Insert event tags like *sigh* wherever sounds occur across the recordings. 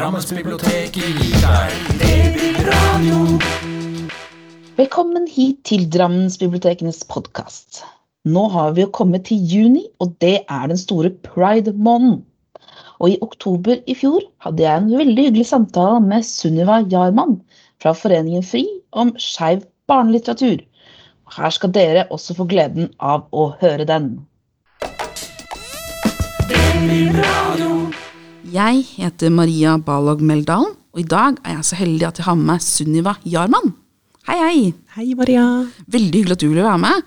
Drammensbiblioteket gir deg babyradio. Velkommen hit til Drammensbibliotekenes podkast. Nå har vi jo kommet til juni, og det er den store pride-måneden. Og i oktober i fjor hadde jeg en veldig hyggelig samtale med Sunniva Jarman fra Foreningen FRI om skeiv barnelitteratur. Her skal dere også få gleden av å høre den. Jeg heter Maria Balog Meldal, og i dag er jeg så heldig at jeg har med meg Sunniva Jarman. Hei, hei! Hei, Maria. Veldig hyggelig at du ville være med.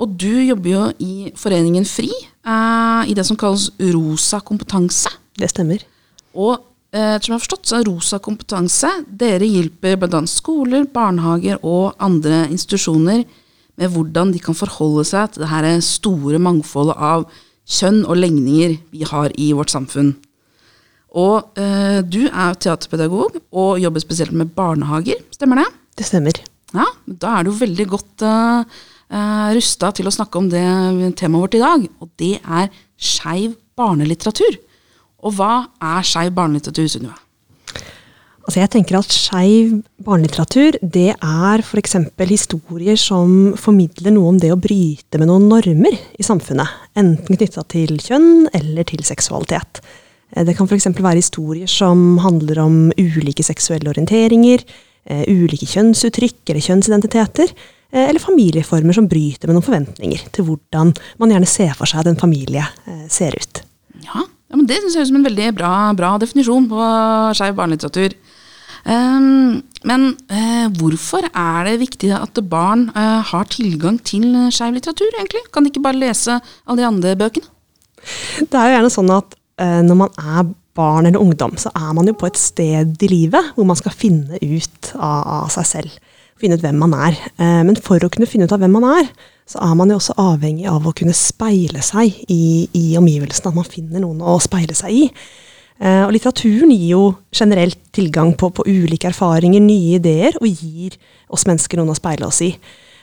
Og du jobber jo i Foreningen FRI, eh, i det som kalles Rosa kompetanse. Det stemmer. Og eh, som jeg har forstått, så er Rosa kompetanse Dere hjelper bl.a. skoler, barnehager og andre institusjoner med hvordan de kan forholde seg til det her store mangfoldet av kjønn og legninger vi har i vårt samfunn. Og eh, du er teaterpedagog og jobber spesielt med barnehager, stemmer det? Det stemmer. Ja, Da er du veldig godt uh, rusta til å snakke om det temaet vårt i dag, og det er skeiv barnelitteratur. Og hva er skeiv barnelitteratur, Sunniva? Altså jeg tenker at Skeiv barnelitteratur det er f.eks. historier som formidler noe om det å bryte med noen normer i samfunnet. Enten knytta til kjønn eller til seksualitet. Eh, det kan f.eks. være historier som handler om ulike seksuelle orienteringer, eh, ulike kjønnsuttrykk eller kjønnsidentiteter, eh, eller familieformer som bryter med noen forventninger til hvordan man gjerne ser for seg at en familie ser ut. Ja, men Det synes jeg ut som en veldig bra, bra definisjon på skeiv barnelitteratur. Um, men hvorfor er det viktig at barn har tilgang til skeiv litteratur, egentlig? Kan de ikke bare lese alle de andre bøkene? Det er jo gjerne sånn at når man er barn eller ungdom, så er man jo på et sted i livet hvor man skal finne ut av, seg selv. Finne ut hvem man er. men for å kunne finne ut av hvem man er, så er man jo også avhengig av å kunne speile seg i, i omgivelsene. At man finner noen å speile seg i. Uh, og litteraturen gir jo generelt tilgang på, på, ulike erfaringer, nye ideer, og gir oss mennesker noen å speile oss i.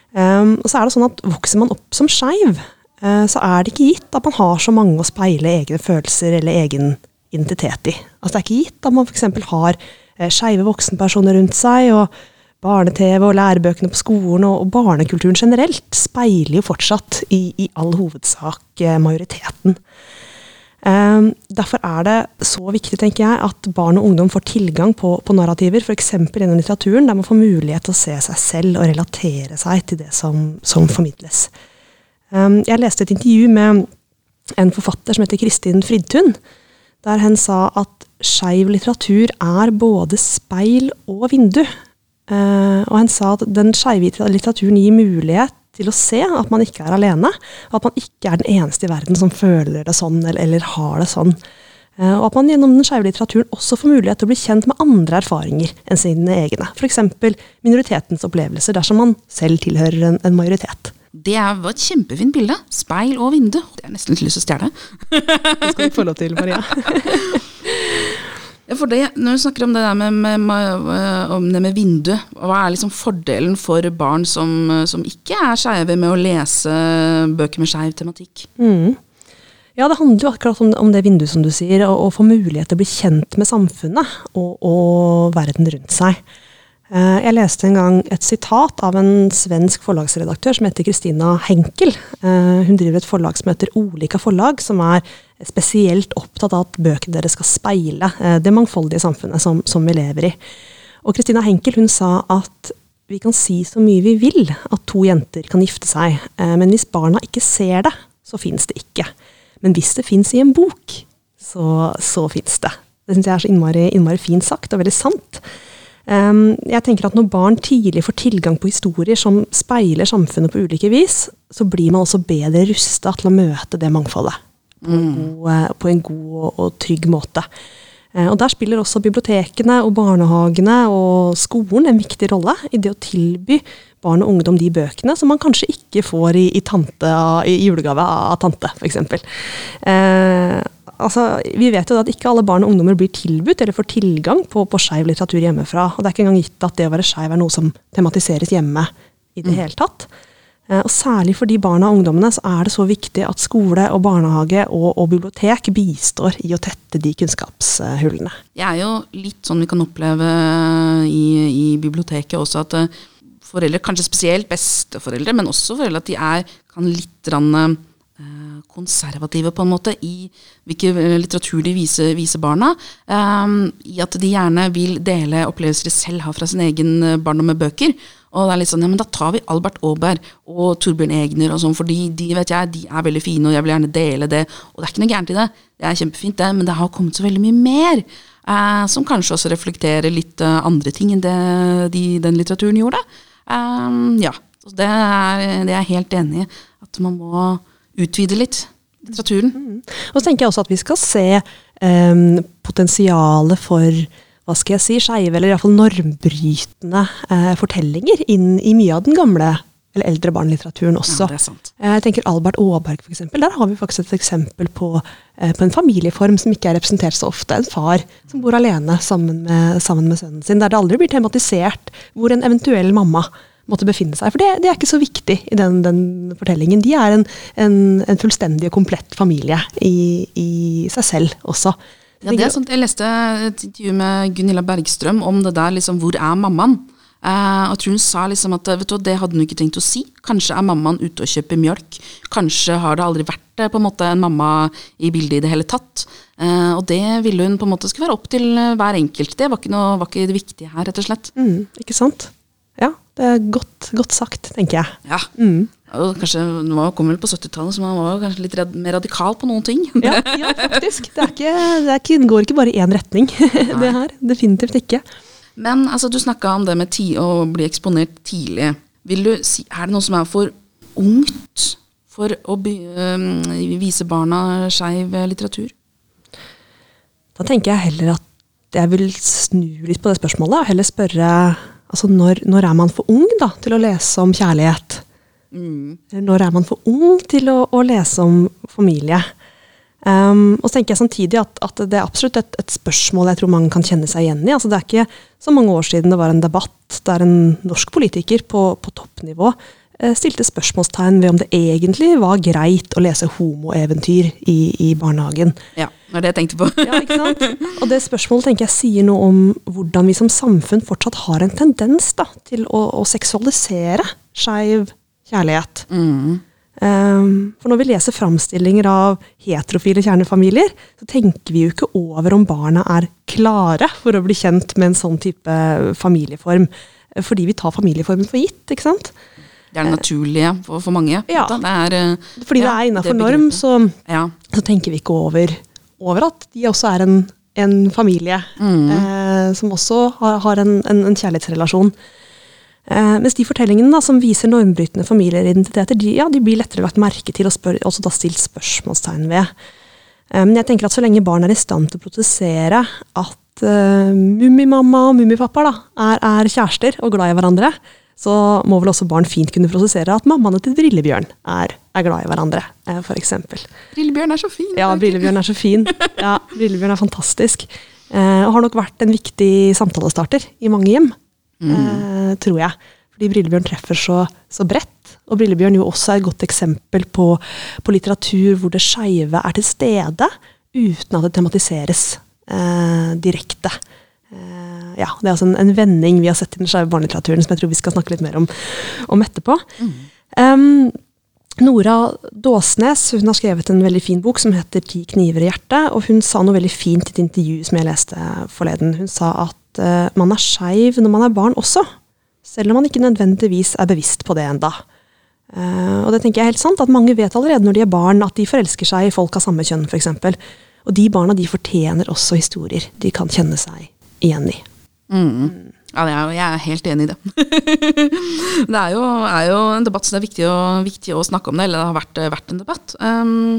Og så er det sånn at Vokser man opp som skeiv, så er det ikke gitt at man har så mange å speile egne følelser eller egen identitet i. Altså Det er ikke gitt at man f.eks. har uh, skeive voksenpersoner rundt seg, og barne-TV og lærebøkene på skolen og, barnekulturen generelt speiler jo fortsatt i, i all hovedsak majoriteten. Um, derfor er det så viktig tenker jeg, at barn og ungdom får tilgang på, på narrativer, f.eks. gjennom litteraturen, der man får mulighet til å se seg selv og relatere seg til det som, som formidles. Um, jeg leste et intervju med en forfatter som heter Kristin Fridtun, der hun sa at skeiv litteratur er både speil og vindu. Uh, og hun sa at den skeive litteraturen gir mulighet til å se at man ikke er alene. At man ikke er den eneste i verden som føler det sånn, eller, eller har det sånn. Eh, og at man gjennom den skeive litteraturen også får mulighet til å bli kjent med andre erfaringer enn sine egne. F.eks. minoritetens opplevelser dersom man selv tilhører en, en majoritet. Det var et kjempefint bilde. Speil og vindu. Det er nesten litt lyst til å stjele. *laughs* det skal du få lov til, Maria. Ja, det, når du snakker om det der med, med, med, om det med vindu, hva er liksom fordelen for barn som, som ikke er skeive, med å lese bøker med skeiv tematikk? Mm. Ja, det handler jo akkurat om, om det vinduet, som du sier, å få mulighet til å bli kjent med samfunnet og, og verden rundt seg. Eh, jeg leste en gang et sitat av en svensk forlagsredaktør som heter Kristina Henkel. Eh, hun driver et forlag som heter Olika forlag, som er spesielt opptatt av at bøkene deres skal speile eh, det mangfoldige samfunnet som, som vi lever i. Og Kristina Henkel hun sa at vi kan si så mye vi vil at to jenter kan gifte seg, men hvis barna ikke ser det, så fins det ikke. Men hvis det fins i en bok, så, så fins det. Det syns jeg er så innmari, innmari fint sagt, og veldig sant. Ehm, jeg tenker at Når barn tidlig får tilgang på historier som speiler samfunnet på ulike vis, så blir man også bedre rusta til å møte det mangfoldet på, en, mm. god, eh, på en god og, og, trygg måte. Eh, og Der spiller også bibliotekene og barnehagene og skolen en viktig rolle i det å tilby barn og ungdom de bøkene som man kanskje ikke får i, i, tante, i julegave av tante, f.eks. Eh, altså, vi vet jo at ikke alle barn og ungdommer blir tilbudt eller får tilgang på, på skeiv litteratur hjemmefra. Og det er ikke engang gitt at det å være skeiv er noe som tematiseres hjemme i det mm. hele tatt. Eh, Og særlig for de barna og ungdommene så er det så viktig at skole og barnehage og, og bibliotek bistår i å tette de kunnskapshullene. Det er jo litt sånn vi kan oppleve i, i biblioteket også, at eh, foreldre, kanskje spesielt besteforeldre, men også foreldre, at de er kan litt rann, eh, konservative på en måte i hvilken litteratur de viser, viser barna. Um, I at de gjerne vil dele opplevelser de selv har fra sin egen eh, barndom med bøker. Og det er litt sånn, ja, men da tar vi Albert Aaberg og Torbjørn Egner og sånn, fordi de vet jeg, de er veldig fine, og jeg vil gjerne dele det. Og det er ikke noe gærent i det, det er kjempefint det, men det har kommet så veldig mye mer. Uh, som kanskje også reflekterer litt uh, andre ting enn det de, den litteraturen gjorde. Um, ja, det er, det er jeg helt enig i. At man må utvide litt litteraturen. Og så tenker jeg også at vi skal se um, potensialet for hva skal jeg si, skeive eller iallfall normbrytende uh, fortellinger inn i mye av den gamle eller eldre barnelitteraturen også. Ja, det sant. Eh, Jeg tenker Albert Aaberg, eksempel. Der har vi faktisk et eksempel på, eh, på en familieform som ikke er representert så ofte. En far som bor alene sammen med, sammen med sønnen sin. Der det aldri blir tematisert hvor en eventuell mamma måtte befinne seg. For det, det er ikke så viktig i den, den fortellingen. De er en, en, en fullstendig og komplett familie i, i seg selv også. Ja, det er sant. Jeg leste et intervju med Gunilla Bergstrøm om det der, liksom, hvor er mammaen? Eh, og tror hun sa liksom at vet du, det hadde hun ikke tenkt å si. Kanskje er mammaen ute og kjøper mjølk. Kanskje har det aldri vært på en måte en mamma i bildet i det hele tatt. Eh, og det ville hun på en måte skulle være opp til eh, hver enkelt. Det var ikke, noe, var ikke det viktige her, rett og slett. Mm, ikke sant? Ja, det er godt, godt sagt, tenker jeg. Ja. Mm. Og kanskje, var- kom vel på 70-tallet, så man var kanskje litt rad mer radikal på noen ting. Ja, ja faktisk. Det, er ikke, det, ikke, går ikke bare i én retning, *laughs* det her. Definitivt ikke. Men altså, du snakka om det med ti å bli eksponert tidlig. Vil du si, Er det noe som er for ungt for å by, øh, vise barna skeiv litteratur? Da tenker jeg heller at jeg vil snu litt på det spørsmålet, og heller spørre altså når, når er man for ung da, til å lese om kjærlighet? Mm. når er man for ung til å, å lese om familie? Um, og så tenker jeg samtidig at, at det er absolutt et, et spørsmål jeg tror mange kan kjenne seg igjen i. Altså det er ikke så mange år siden det var en debatt der en norsk politiker på, på toppnivå stilte spørsmålstegn ved om det egentlig var greit å lese homoeventyr i, i barnehagen. Ja, det er det jeg tenkte på. Ja, ikke sant? Og det spørsmålet tenker jeg sier noe om hvordan vi som samfunn fortsatt har en tendens da, til å, å seksualisere skeiv kjærlighet. Um, for når vi leser framstillinger av heterofile kjernefamilier, så tenker vi jo ikke over om barna er klare for å bli kjent med en sånn type familieform. Fordi vi tar familieformen for gitt, ikke sant? Det er det naturlige for, for mange. Ja. Det er, øh, Fordi det er innafor norm, så Ja. så tenker vi ikke over, over at de også er en, en familie. Eh, som også har, har en, en, en kjærlighetsrelasjon. Eh, mens de fortellingene da, som viser normbrytende familieidentiteter, de, ja, de blir lettere lagt merke til og spør, også da stilt spørsmålstegn ved. Eh, men jeg tenker at så lenge barn er i stand til å protestere at uh, mummimamma og mummipappa er, er kjærester og glad i hverandre, så må vel også barn fint kunne prosessere at mammaene til Brillebjørn er, er glad i hverandre, for f.eks. Brillebjørn er så fin. Ja, Brillebjørn er så fin. Ja, Brillebjørn er fantastisk. Eh, og har nok vært en viktig samtalestarter i mange hjem, eh, tror jeg. Fordi Brillebjørn treffer så, så bredt. Og Brillebjørn jo også er et godt eksempel på, på litteratur hvor det skeive er til stede, uten at det tematiseres eh, direkte. Eh, ja, Det er altså en, en vending vi har sett i den skeive barnelitteraturen som jeg tror vi skal snakke litt mer om, om etterpå. Um, Nora Dåsnes hun har skrevet en veldig fin bok som heter 'Ti kniver i hjertet'. og Hun sa noe veldig fint i et intervju som jeg leste forleden. Hun sa at uh, man er skeiv når man er barn også, selv om man ikke nødvendigvis er bevisst på det enda. Uh, og det tenker jeg er helt sant, at Mange vet allerede når de er barn at de forelsker seg i folk av samme kjønn f.eks. Og de barna de fortjener også historier de kan kjenne seg i. Mm. Ja, jeg er, helt enig i det. *laughs* det er jo, er jo en debatt som det er viktig å, viktig å snakke om det, eller det har vært, vært en debatt. Um,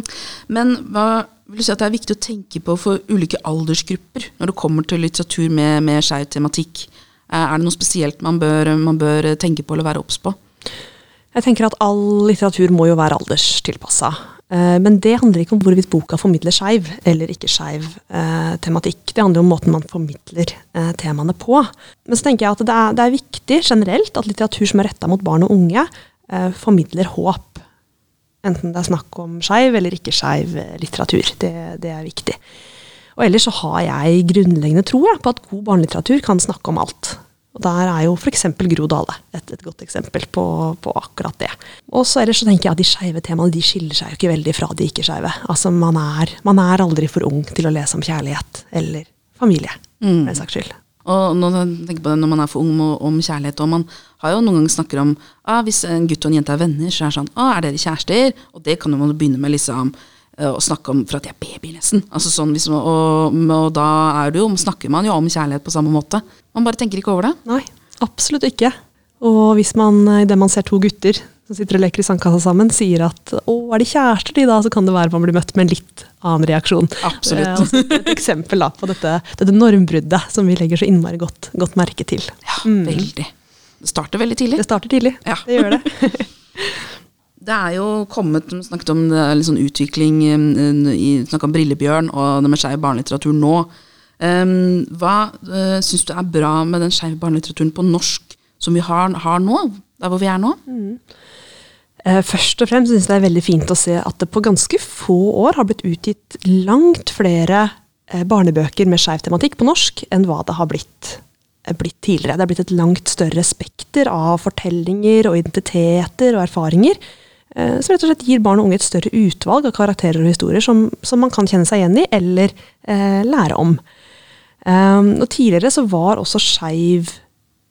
men hva vil du si at det er viktig å tenke på for ulike aldersgrupper når det kommer til litteratur med, med skeiv tematikk? Eh, Er det noe spesielt man bør, man bør tenke på eller være obs på? Jeg tenker at all litteratur må jo være alderstilpassa. Eh, Men det handler ikke om hvorvidt boka formidler skeiv eller ikke skeiv eh, tematikk. Det handler om måten man formidler eh, temaene på. Men så tenker jeg at det er, det er viktig generelt at litteratur som er retta mot barn og unge, eh, formidler håp. Enten det er snakk om skeiv eller ikke skeiv eh, litteratur. Det, det er viktig. Og ellers så har jeg grunnleggende tro på at god barnelitteratur kan snakke om alt. Og Der er jo f.eks. Gro Dale et, et godt eksempel på, på akkurat det. Og så ellers så tenker jeg at de skeive temaene de skiller seg jo ikke veldig fra de ikke-skeive. Altså man er, man er aldri for ung til å lese om kjærlighet eller familie, Mm. for den saks skyld. Og når, tenker på det, når man er for ung om, om kjærlighet, og man har jo noen ganger snakker om ah, hvis en gutt og en jente er venner, så er det sånn ah, er dere kjærester? Og det kan jo man begynne med liksom eh, å snakke om for at de er baby, nesten. Altså sånn, man, og, og da er det jo, snakker man jo om kjærlighet på samme måte. Man bare tenker ikke over det. Nei, absolutt ikke. Og hvis man idet man ser to gutter som sitter og leker i sandkassa sammen, sier at 'å, er de kjærester de da', så kan det være man blir møtt med en litt annen reaksjon. Absolutt. Det er et eksempel da, på dette, dette normbruddet som vi legger så innmari godt, godt merke til. Ja, veldig. Det starter veldig tidlig. Det starter tidlig. Ja. Det gjør det. *laughs* Det er jo kommet, vi snakket om det er litt sånn utvikling eh, snakket om Brillebjørn og det med skeiv barnelitteratur nå. Um, hva uh, syns du er bra med den skeive barnelitteraturen på norsk som vi har, har nå? Der hvor vi er nå? Eh, Først og fremst syns jeg det er veldig fint å se at det på ganske få år har blitt utgitt langt flere uh, barnebøker med skeiv tematikk på norsk enn hva det har blitt, blitt tidligere. Det er blitt et langt større spekter av fortellinger og identiteter og erfaringer. Som rett og slett gir barn og unge et større utvalg av karakterer og historier som, som man kan kjenne seg igjen i eller lære om. Um, og tidligere så var også skeiv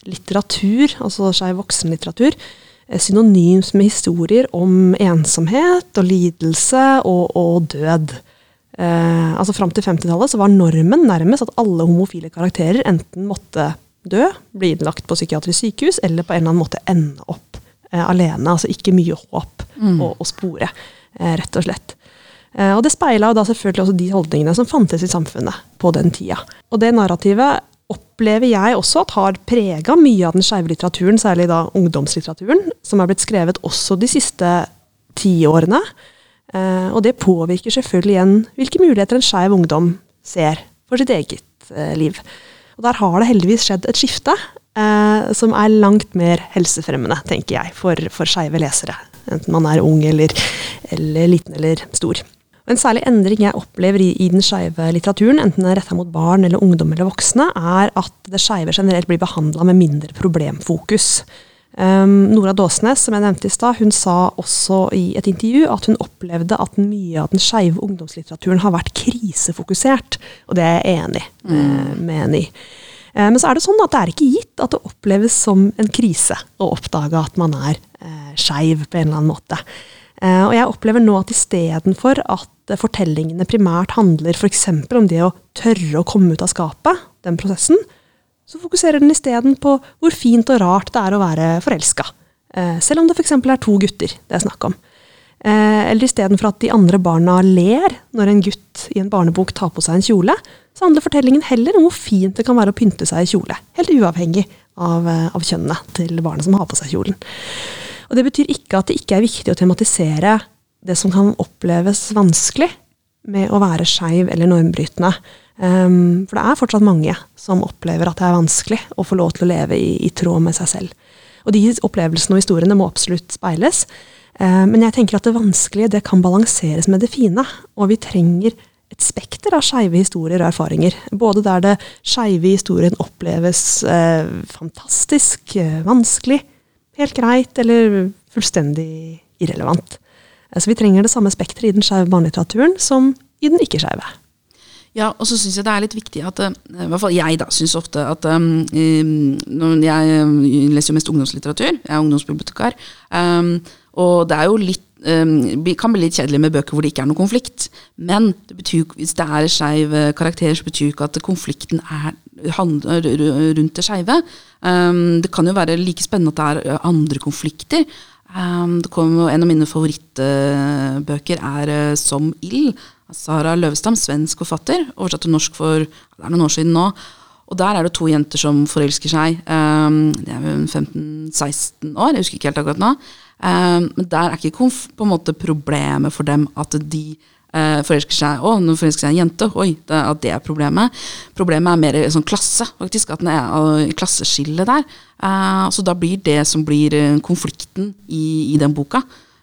litteratur, altså skeiv voksenlitteratur, eh, synonymt med historier om ensomhet og lidelse og, og død. Uh, altså Fram til 50-tallet så var normen nærmest at alle homofile karakterer enten måtte dø, bli innlagt på psykiatrisk sykehus, eller på en eller annen måte ende opp uh, alene. Altså ikke mye håp å, å spore, uh, rett og slett. Eh, og det speila da selvfølgelig også de holdningene som fantes i samfunnet på den tida. Og det narrativet opplever jeg også at har prega mye av den skeive litteraturen, særlig da ungdomslitteraturen, som er blitt skrevet også de siste tiårene. Eh, og det påvirker selvfølgelig igjen hvilke muligheter en skeiv ungdom ser for sitt eget eh, liv. Og der har det heldigvis skjedd et skifte eh, som er langt mer helsefremmende, tenker jeg, for, for skeive lesere. Enten man er ung eller, eller liten eller stor. En særlig endring jeg opplever i, i den skeive litteraturen, enten den er retta mot barn eller ungdom eller voksne, er at det skeive generelt blir behandla med mindre problemfokus. Um, Nora Dåsnes, som jeg nevnte i stad, hun sa også i et intervju at hun opplevde at mye av den skeive ungdomslitteraturen har vært krisefokusert. Og det er jeg enig eh, med henne i. Eh, Men så er det sånn at det er ikke gitt at det oppleves som en krise å oppdage at man er uh, skeiv på en eller annen måte. Eh, og jeg opplever nå at istedenfor at fortellingene primært handler f.eks. om det å tørre å komme ut av skapet, den prosessen, så fokuserer den isteden på hvor fint og rart det er å være forelska. Eh, selv om det f.eks. er to gutter det er snakk om. Eh, eller istedenfor at de andre barna ler når en gutt i en barnebok tar på seg en kjole, så handler fortellingen heller om hvor fint det kan være å pynte seg i kjole. Helt uavhengig av, av kjønnet til barnet som har på seg kjolen. Og det betyr ikke at det ikke er viktig å tematisere det som kan oppleves vanskelig med å være skeiv eller normbrytende. Um, for det er fortsatt mange som opplever at det er vanskelig å få lov til å leve i, i tråd med seg selv. Og de opplevelsene og historiene må absolutt speiles. Um, men jeg tenker at det vanskelige det kan balanseres med det fine. Og vi trenger et spekter av skeive historier og erfaringer. Både der det skeive historien oppleves eh, fantastisk, eh, vanskelig, helt greit eller fullstendig irrelevant. Eh, så vi trenger det samme spekteret i den skeive barnelitteraturen som i den ikke-skeive. Ja, og så syns jeg det er litt viktig at eh, I hvert fall jeg da syns ofte at um, Jeg leser jo mest ungdomslitteratur. Jeg er ungdomsbibliotekar. Um, og det er jo litt um, kan bli litt kjedelig med bøker hvor det ikke er noe konflikt. Men det betyr, hvis det er skeiv karakter, så betyr ikke at konflikten er rundt det skeive. Um, det kan jo være like spennende at det er andre konflikter. Um, kommer En av mine favorittbøker er eh, Som ild av Sara Løvestam, svensk forfatter. Oversatt til norsk for det er noen år siden nå. Og der er det to jenter som forelsker seg. Um, de er vel 15-16 år, jeg husker ikke helt akkurat nå. Men der er ikke på en måte problemet for dem at de eh, forelsker seg Å, nå forelsker seg en jente. Oi, det, at det er problemet. Problemet er mer sånn klasse, faktisk. At den er klasseskillet der. Eh, så da blir det som blir eh, konflikten i, i den boka.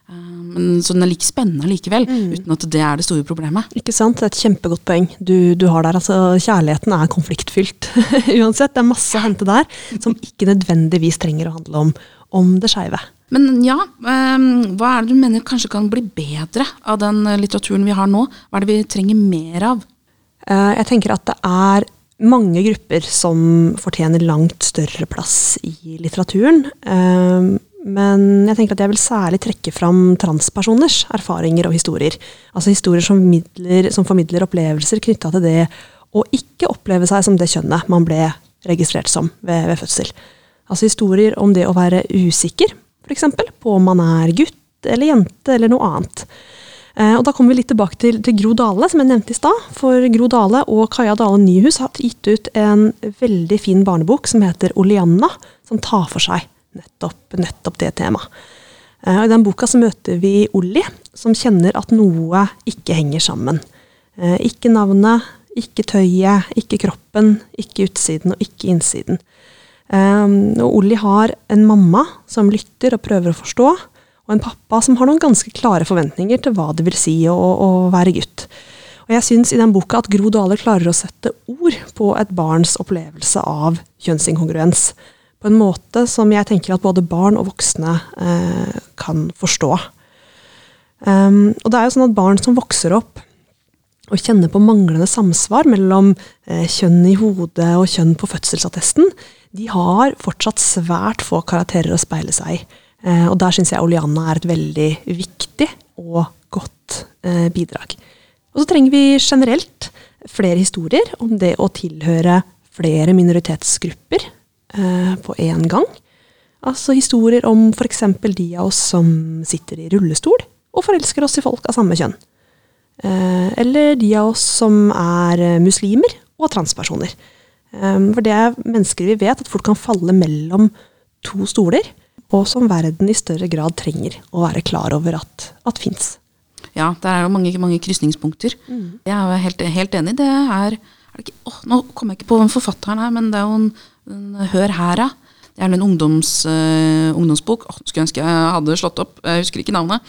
Eh, men, så den er like spennende likevel, uten at det er det store problemet. Ikke sant? Det er et kjempegodt poeng du, du har der. Altså, kjærligheten er konfliktfylt *laughs* uansett. Det er masse å hente der som ikke nødvendigvis trenger å handle om, om det skeive. Men ja, eh, hva er det du mener kanskje kan bli bedre av den eh, litteraturen vi har nå? Hva er det vi trenger mer av? Eh, Jeg tenker at det er mange grupper som fortjener langt større plass i litteraturen. Eh, Men jeg tenker at jeg vil særlig trekke fram transpersoners erfaringer og historier. Altså historier som formidler, som formidler opplevelser knytta til det å ikke oppleve seg som det kjønnet man ble registrert som ved, ved fødsel. Altså historier om det å være usikker, f.eks. på om man er gutt eller jente eller noe annet. Eh, og Da kommer vi litt tilbake til, til Gro Dale, som jeg nevnte i stad. For Gro Dale og Kaja Dale Nyhus har gitt ut en veldig fin barnebok som heter Oleanna, som tar for seg nettopp, nettopp det temaet. Eh, I den boka så møter vi Olli, som kjenner at noe ikke henger sammen. Eh, Ikke navnet, ikke tøyet, ikke kroppen, ikke utsiden og ikke innsiden. Um, og Olli har en mamma som lytter og prøver å forstå, og en pappa som har noen ganske klare forventninger til hva det vil si å, å være gutt. Og jeg syns i den boka at Gro Dale klarer å sette ord på et barns opplevelse av kjønnsinkongruens. På en måte som jeg tenker at både barn og voksne eh, kan forstå. Um, og det er jo sånn at barn som vokser opp og kjenne på manglende samsvar mellom eh, kjønn i hodet og kjønn på fødselsattesten, de har fortsatt svært få karakterer å speile seg i. Eh, og der syns jeg Oleana er et veldig viktig og godt eh, bidrag. Og så trenger vi generelt flere historier om det å tilhøre flere minoritetsgrupper på én gang. Altså historier om f.eks. de av oss som sitter i rullestol og forelsker oss i folk av samme kjønn. Eh, eller de av oss som er eh, muslimer og transpersoner. Eh, for det er mennesker vi vet at folk kan falle mellom to stoler, og som verden i større grad trenger å være klar over at, at fins. Ja, det er jo mange, mange krysningspunkter. Jeg er jo helt, helt enig. Det er, er det ikke, å, Nå kommer jeg ikke på hvem forfatteren er, men det er jo en, en Hør her, ja. Det er en ungdoms, uh, ungdomsbok. Åh, skulle ønske jeg hadde slått opp. Jeg husker ikke navnet.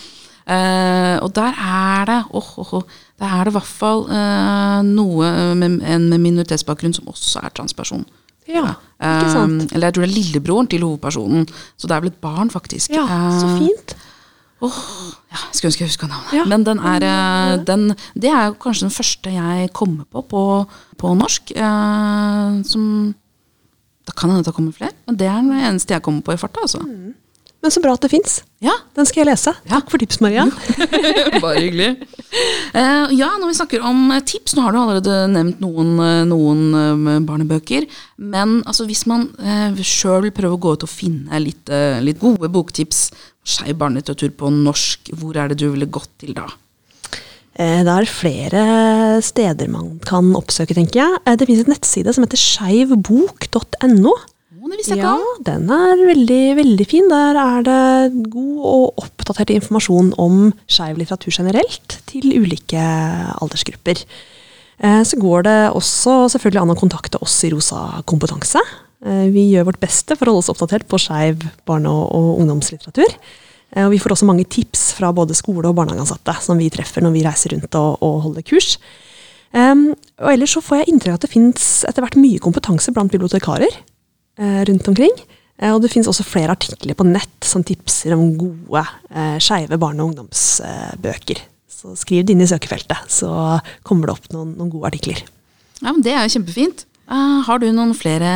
Eh, og der er det oh, oh, oh, Der er det i hvert fall eh, noe med en med minoritetsbakgrunn som også er transperson. Ja, ikke sant? Eh, eller jeg tror det er lillebroren til hovedpersonen. Så det er vel et barn, faktisk. Ja, så Eh, fint. Åh, ja, jeg skulle ønske jeg huska navnet. Ja. Men den er, eh, den, det er kanskje den første jeg kommer på på, på norsk. Eh, som Da kan hende det kommer flere, men det er den eneste jeg kommer på i farta. Altså. Men så bra at det fins. Ja, Den skal jeg lese. Ja. Takk for tips, Maria. *laughs* bare hyggelig. Uh, ja, når vi snakker om eh, tips, nå har du allerede nevnt noen, eh, noen barnebøker. Men altså, hvis man uh, sjøl vil prøve å gå ut og finne litt, uh, litt gode boktips, skeiv barnelitteratur på norsk, hvor er det du ville gått til da? Det er flere steder man kan oppsøke, tenker jeg. Det finnes et nettside som heter skeivbok.no. Visste jeg Ja, ikke om. den er veldig, veldig fin. Der er det god og oppdatert informasjon om skeiv litteratur generelt, til ulike aldersgrupper. Eh, Så går det også selvfølgelig an å kontakte oss i Rosa kompetanse. Eh, Vi gjør vårt beste for å holde oss oppdatert på skeiv barne- og ungdomslitteratur. Eh, Og vi får også mange tips fra både skole- og barnehageansatte som vi treffer når vi reiser rundt og, og holder kurs. Um, og ellers så får jeg inntrykk av at det fins etter hvert mye kompetanse blant bibliotekarer rundt omkring. Eh, og det finnes også flere artikler på nett som tipser om gode eh, skeive barne- og ungdomsbøker. så skriv det inn i søkefeltet, så kommer det opp noen, noen gode artikler. Ja, men Det er jo kjempefint. Eh, har du noen flere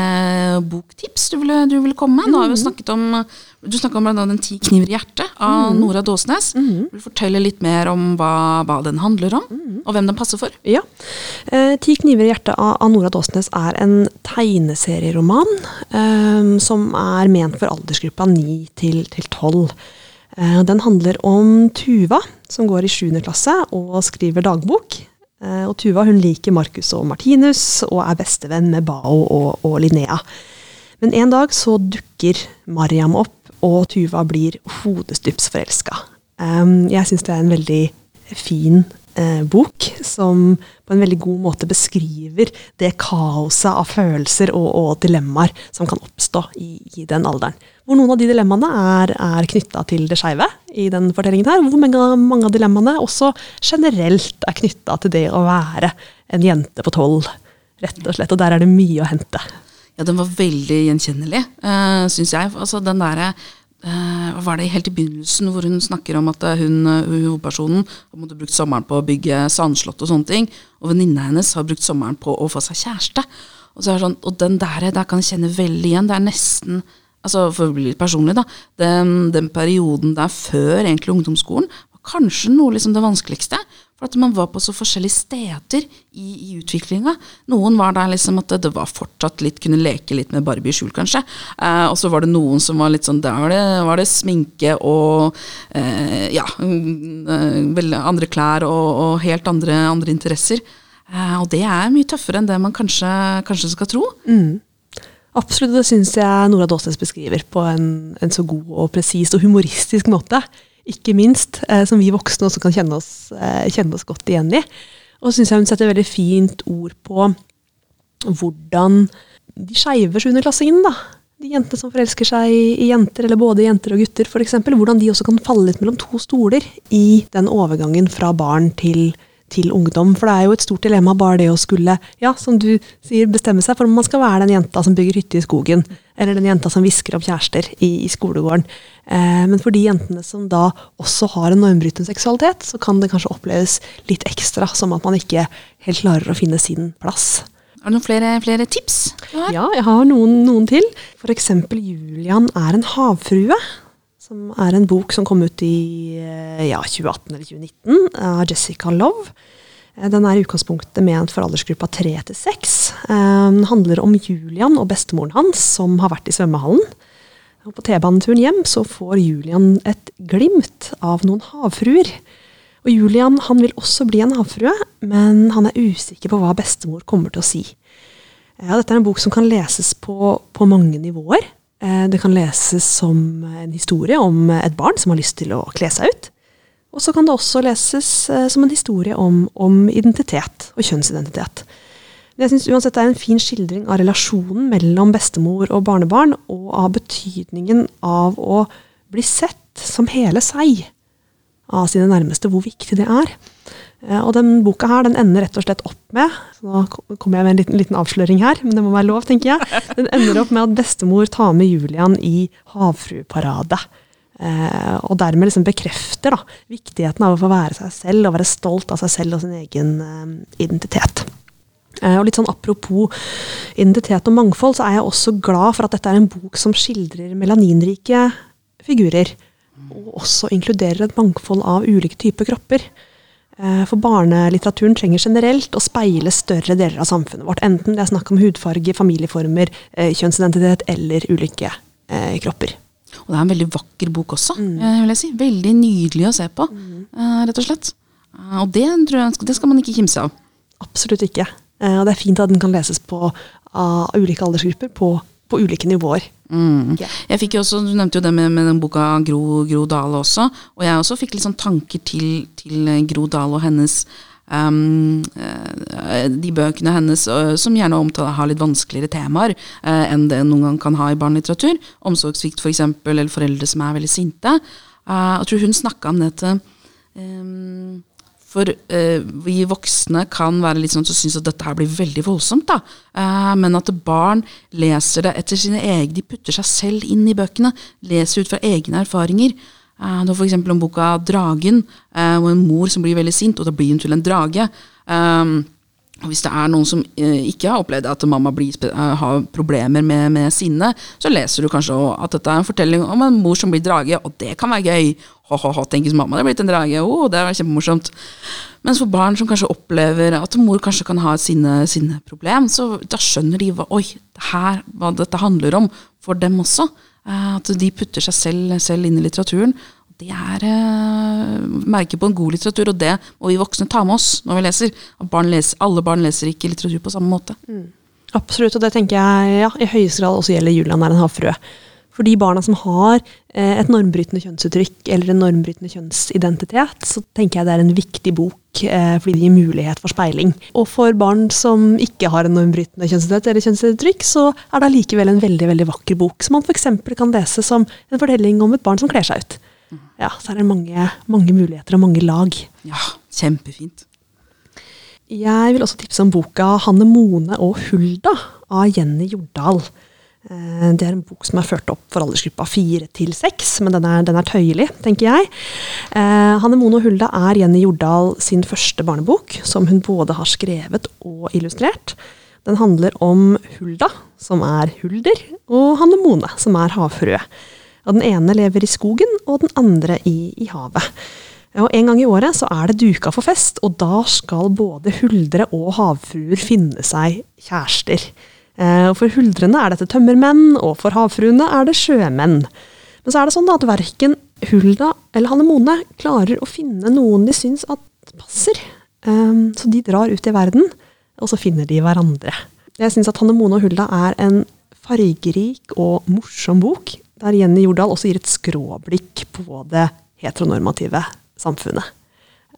boktips du ville, du ville komme med? Nå har vi jo snakket om, Du snakka om Den ti kniver i hjertet av Nora Dåsnes. Vil du fortelle litt mer om hva, hva den handler om, og hvem den passer for? Ja. Eh, 'Ti kniver i hjertet' av, av Nora Dåsnes er en tegneserieroman eh, som er ment for aldersgruppa 9 til, til 12. Eh, den handler om Tuva, som går i 7. klasse og skriver dagbok. Eh, og Tuva hun liker Marcus og Martinus og er bestevenn med Bao og, og Linnea. Men en dag så dukker Mariam opp, og Tuva blir hodestups forelska. Jeg syns det er en veldig fin eh, bok som på en veldig god måte beskriver det kaoset av følelser og, og dilemmaer som kan oppstå i, i, den alderen. Hvor noen av de dilemmaene er, er knytta til det skeive i den fortellingen her. Hvor mange, av dilemmaene også generelt er knytta til det å være en jente på tolv, rett og slett. Og der er det mye å hente. Ja, den var veldig gjenkjennelig, uh, syns jeg. Altså den derre Uh, hva var det helt i begynnelsen hvor hun snakker om at hun, hovedpersonen har brukt sommeren på å bygge sandslott og sånne ting, og venninna hennes har brukt sommeren på å få seg kjæreste. Og, sånn, og den der, der kan jeg kjenne veldig igjen. Det er nesten altså For å bli litt personlig, da. Den, den perioden der før egentlig ungdomsskolen kanskje noe liksom det vanskeligste. For at man var på så forskjellige steder i, i utviklinga. Noen var der liksom at det, var fortsatt litt, kunne leke litt med Barbie i skjul, kanskje. Eh, og så var det noen som var litt sånn Der var det, var det sminke og eh, ja, eh, andre klær og, og helt andre, andre interesser. Eh, og det er mye tøffere enn det man kanskje, kanskje skal tro. Mm. Absolutt, det syns jeg Nora Dåsnes beskriver på en, en så god og presis og humoristisk måte ikke minst, eh, som vi voksne også kan kjenne oss, eh, kjenne oss godt igjen i. Og syns jeg hun setter veldig fint ord på hvordan de skeive sjuendeklassingene, da, de jentene som forelsker seg i jenter, eller både jenter og gutter f.eks., hvordan de også kan falle litt mellom to stoler i den overgangen fra barn til til ungdom. For det er jo et stort dilemma bare det å skulle, ja, som du sier, bestemme seg for om man skal være den jenta som bygger hytte i skogen, eller den jenta som hvisker opp kjærester i, i skolegården. Eh, men for de jentene som da også har en normbrytende seksualitet, så kan det kanskje oppleves litt ekstra som at man ikke helt klarer å finne sin plass. Har du noen flere, flere tips? Ja, jeg har noen, noen til. F.eks. Julian er en havfrue som er en bok som kom ut i eh, ja, 2018 eller 2019, av Jessica Love. Eh, den er i utgangspunktet ment for aldersgruppa tre til 6. Eh, den handler om Julian og bestemoren hans som har vært i svømmehallen. Og på T-baneturen hjem så får Julian et glimt av noen havfruer. Og Julian han vil også bli en havfrue, men han er usikker på hva bestemor kommer til å si. Ja, dette er en bok som kan leses på, på mange nivåer. Eh, det kan leses som en historie om et barn som har lyst til å kle seg ut. Og så kan det også leses eh, som en historie om, om identitet og kjønnsidentitet. Men jeg synes uansett det er en fin skildring av relasjonen mellom bestemor og barnebarn, og av betydningen av å bli sett som hele seg av sine nærmeste, hvor viktig det er. Eh, og den boka her, den ender rett og slett opp med så Nå kommer jeg med en liten, liten, avsløring her, men det må være lov, tenker jeg. *laughs* Den ender opp med at bestemor tar med Julian i havfrueparade. Eh, og dermed liksom bekrefter da, viktigheten av å få være seg selv og være stolt av seg selv og sin egen eh, identitet. Eh, og litt sånn Apropos identitet og mangfold, så er jeg også glad for at dette er en bok som skildrer melaninrike figurer. Og også inkluderer et mangfold av ulike typer kropper. Eh, for barnelitteraturen trenger generelt å speile større deler av samfunnet vårt. Enten det er snakk om hudfarge, familieformer, eh, kjønnsidentitet eller ulike eh, kropper. Og det er en veldig vakker bok også, mm. vil jeg si. Veldig nydelig å se på, mm. rett og slett. Og det, jeg, det, skal man ikke kimse av. Absolutt ikke. Og det er fint at den kan leses på, av ulike aldersgrupper på, på ulike nivåer. Mm. Yeah. Jeg fikk jo også, Du nevnte jo det med, med den boka Gro, Gro Dale også. Og jeg også fikk litt sånn tanker til, til Gro Dale og hennes um, De bøkene hennes som gjerne omtaler, har litt vanskeligere temaer uh, enn det noen gang kan ha i barnelitteratur. Omsorgssvikt f.eks., for eksempel, eller foreldre som er veldig sinte. Uh, jeg tror hun snakka om dette um, for eh, vi voksne kan være litt sånn som syns at dette her blir veldig voldsomt. da. Eh, men at barn leser det etter sine egne De putter seg selv inn i bøkene. Leser ut fra egne erfaringer. Eh, det f.eks. om boka 'Dragen', eh, hvor en mor som blir veldig sint, og da blir hun til en drage. Eh, Hvis det er noen som eh, ikke har opplevd at mamma blir, eh, har problemer med, med, sinne, så leser du kanskje at dette er en fortelling om en mor som blir drage, og det kan være gøy. Ho-ho-ho, tenker mamma det er blitt en drage. Oh, det er kjempemorsomt. Mens for barn som kanskje opplever at mor kanskje kan ha et sinne, sinneproblem, så da skjønner de hva, oi, her, hva dette handler om for dem også. Eh, at de putter seg selv, selv inn i litteraturen det er eh, merker på en god litteratur, og det må vi voksne ta med oss når vi leser. Barn leser alle barn leser ikke litteratur på samme måte. Mm. Absolutt, og det tenker jeg ja, i høyeste grad også gjelder Julian er en havfrue. For de barna som har eh, et normbrytende kjønnsuttrykk eller en normbrytende kjønnsidentitet, så tenker jeg det er en viktig bok eh, fordi det gir mulighet for speiling. Og for barn som ikke har en normbrytende kjønnsidentitet eller kjønnsuttrykk, så er det allikevel en veldig veldig vakker bok som man f.eks. kan lese som en fortelling om et barn som kler seg ut. Ja, Så er det mange, mange muligheter og mange lag. Ja, kjempefint. Jeg vil også tipse om boka 'Hanne Mone og Hulda' av Jenny Jordal. Eh, Det er en bok som er ført opp for aldersgruppa fire til seks, men den er, den er tøyelig, tenker jeg. Eh, Hanne Mone og Hulda er Jenny Jordal sin første barnebok, som hun både har skrevet og illustrert. Den handler om Hulda, som er hulder, og Hanne Mone, som er havfrue. Den ene lever i skogen, og den andre i, i havet. Og En gang i året så er det duka for fest, og da skal både huldre og havfruer finne seg kjærester. Eh, og For huldrene er dette tømmermenn, og for havfruene er det sjømenn. Men så er det sånn at verken Hulda eller Hanne Mone klarer å finne noen de syns at passer. Eh, Så de drar ut i verden, og så finner de hverandre. Jeg syns at Hanne Mone og Hulda er en fargerik og morsom bok, der Jenny Jordal også gir et skråblikk på det heteronormative samfunnet.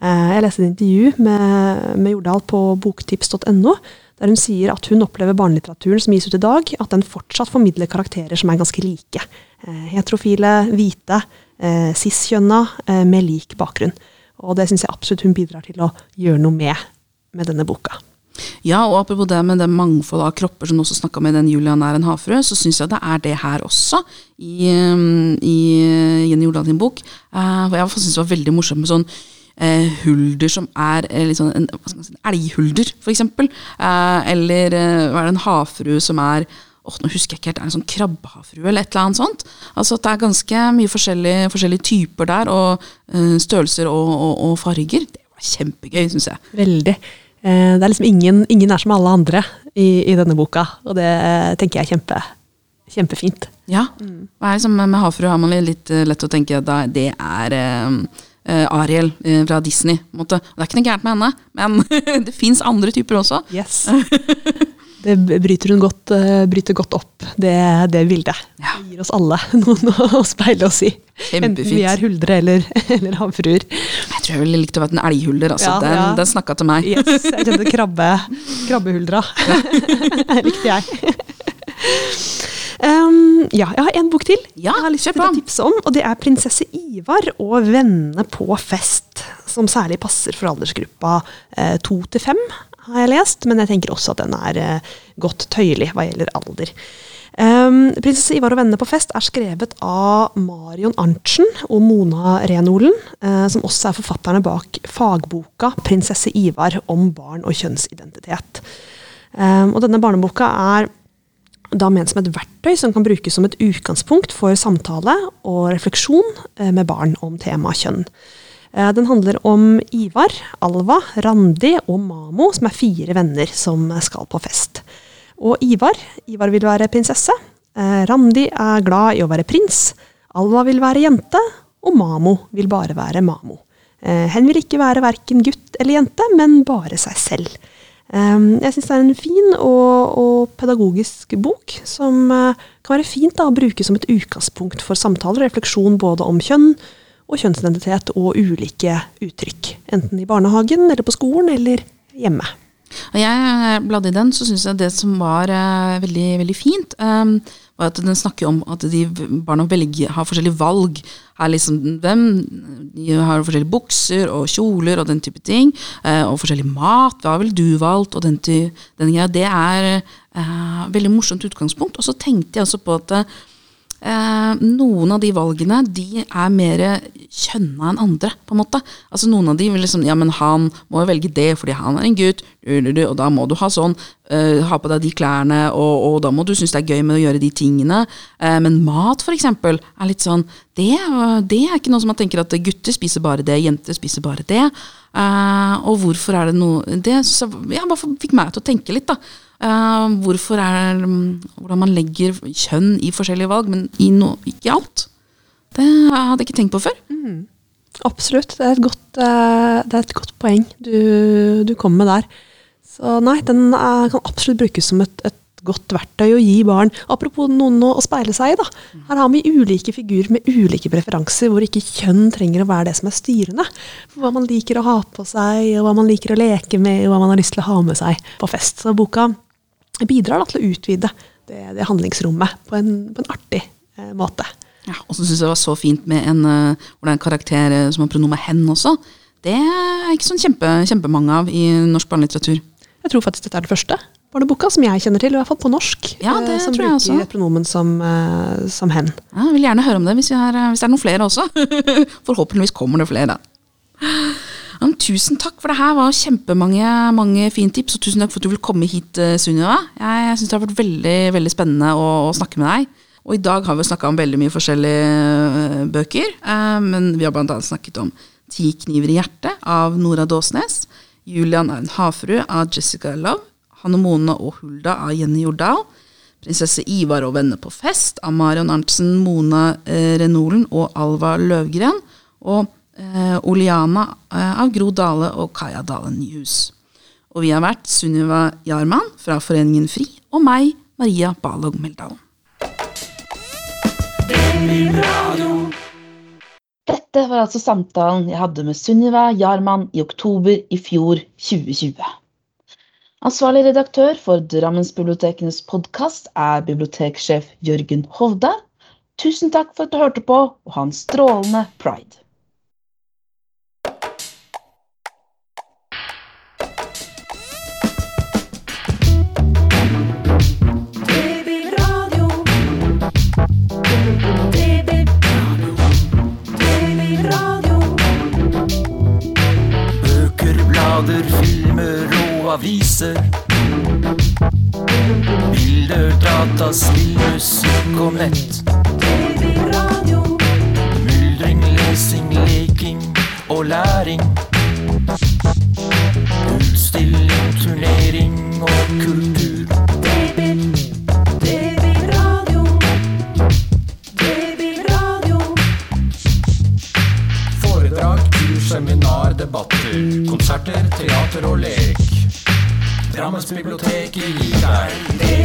Eh, Jeg leste et intervju med, med Jordal på boktips.no, der hun sier at hun opplever barnelitteraturen som gis ut i dag, at den fortsatt formidler karakterer som er ganske like. Eh, Heterofile, hvite, eh, cis-kjønna, eh, med lik bakgrunn. Og det syns jeg absolutt hun bidrar til å gjøre noe med med denne boka. Ja, og apropos det med det mangfoldet av kropper som du også snakka med den Julian er en havfrue, så syns jeg det er det her også, i, um, i Jenny Jordal sin bok. Og jeg syns det var veldig morsomt med sånn hulder som er eh, sånn en, si, en elghulder, eksempel. Eh, eller eh, hva er det, en havfrue som er åh, nå husker jeg ikke helt, er det en sånn krabbehavfrue eller et eller annet sånt? Altså at det er ganske mye forskjellige, forskjellige typer der, og eh, størrelser og, og, og farger. Det var kjempegøy, syns jeg. Veldig. Eh, Det er liksom ingen, ingen er som alle andre i, i denne boka, og det eh, tenker jeg er kjempe, kjempefint. Ja. Hva er det som med havfrue har man litt eh, lett å tenke at det er eh, eh, Ariel eh, fra Disney. Det er ikke noe gærent med henne, men *laughs* det fins andre typer også. Yes. *laughs* Det bryter hun godt, eh, bryter godt opp, det, det bildet. Ja. Det gir oss alle *laughs* noen å speile oss i. Enten vi er huldre eller, eller havfruer. Jeg tror jeg ville likt å være en elghulder. Altså. Ja, den ja. den snakka til meg. Yes, jeg kjente krabbe, krabbehuldra. likte jeg. Ja, jeg har en bok til Ja, jeg har lyst til å tipse om. Og det er 'Prinsesse Ivar og vennene på fest'. Som særlig passer for aldersgruppa eh, to til fem, har jeg lest. Men jeg tenker også at den er eh, godt tøyelig hva gjelder alder. Um, 'Prinsesse Ivar og vennene på fest' er skrevet av Marion Arntzen og Mona Renolen, eh, som også er forfatterne bak fagboka 'Prinsesse Ivar om barn og kjønnsidentitet'. Um, og denne barneboka er da ment som et verktøy som kan brukes som et utgangspunkt for samtale og refleksjon eh, med barn om temaet kjønn. Eh, Den handler om Ivar, Alva, Randi og Mamo, som er fire venner som skal på fest. Og Ivar, Ivar vil være prinsesse. Eh, Randi er glad i å være prins. Alva vil være jente. Og Mamo vil bare være Mamo. Hen vil ikke være verken gutt eller jente, men bare seg selv. Um, jeg syns det er en fin og, og pedagogisk bok som eh, kan være fint da, å bruke som et utgangspunkt for samtaler og refleksjon både om kjønn og kjønnsidentitet og ulike uttrykk. Enten i barnehagen eller på skolen eller hjemme. Og jeg bladde i den, så syns jeg det som var eh, veldig, veldig fint, eh, var at den snakker om at de barna velger, har forskjellige valg. Er liksom hvem, De har forskjellige bukser og kjoler og den type ting. eh, og forskjellig mat. Hva ville du valgt? Og den, den greia. Det er eh, veldig morsomt utgangspunkt. Og så tenkte jeg også på at Eh, noen av de valgene de er mer kjønna enn andre. på en måte. Altså Noen av de vil liksom Ja, men han må jo velge det fordi han er en gutt, og da må du ha sånn. eh, ha på deg de klærne, og, og da må du synes det er gøy med å gjøre de tingene. Eh, men mat, for eksempel, er litt sånn det, det er ikke noe som man tenker at gutter spiser bare det, jenter spiser bare det. Eh, og hvorfor er det noe Det ja, bare fikk meg til å tenke litt, da. Eh, hvorfor er mm, Hvordan man legger kjønn i forskjellige valg, men i no, ikke i alt. Det hadde jeg ikke tenkt på før. Absolutt. Det er godt, eh, det er et godt poeng du, du kommer med der. Så nei, den eh, kan absolutt brukes som et, et godt verktøy å gi barn. Apropos noen å, å speile seg i, da. Her har vi ulike figurer med ulike preferanser, hvor ikke kjønn trenger å være det som er styrende. For hva man liker å ha på seg, og hva man liker å leke med, og hva man har lyst til å ha med seg på fest. Så boka bidrar da til å utvide det, det handlingsrommet på en, på en artig eh, måte. Ja, og så syns jeg det var så fint med en, uh, en karakter eh, som har pronomen hen også. Det er ikke sånn kjempe, kjempemange av i norsk barnelitteratur. Jeg tror faktisk dette er det første barneboka som jeg kjenner til, i hvert fall på norsk, Ja, det eh, som tror jeg bruker også. pronomen som, uh, som hen. Ja, jeg vil gjerne høre om det hvis, har, hvis det er noen flere også. *laughs* Forhåpentligvis kommer det flere. Ja, tusen takk, for det her var kjempemange mange fine tips. Og tusen takk for at du vil komme hit, eh, Sunniva. Jeg, jeg syns det har vært veldig veldig spennende å, å snakke med deg. Og i dag har vi snakka om veldig mye forskjellige eh, bøker. eh, men vi har annet snakket om Ti kniver i hjertet av Nora Dåsnes. Julian er en havfrue av Jessica Love. Hanne Mone og Hulda av Jenny Jordal. Prinsesse Ivar og venner på fest av Marion Arntzen, Mona eh, Renolen og Alva Løvgren. Og eh, Oliana eh, av Gro Dale og Kaja Dale Nyhus. Og vi har vært Sunniva Jarman fra Foreningen FRI og meg, Maria Balog Meldal. Dette var altså samtalen jeg hadde med Sunniva Jarman i oktober i fjor 2020. Ansvarlig redaktør for Drammensbibliotekenes podkast er biblioteksjef Jørgen Hovda. Tusen takk for at du hørte på, og ha en strålende pride. Aviser. Bilder, data, spill, musikk og nett. Babyradio. Myldring, lesing, leking og læring. Utstilling, turnering og kultur. Stockholms bibliotek i Litar.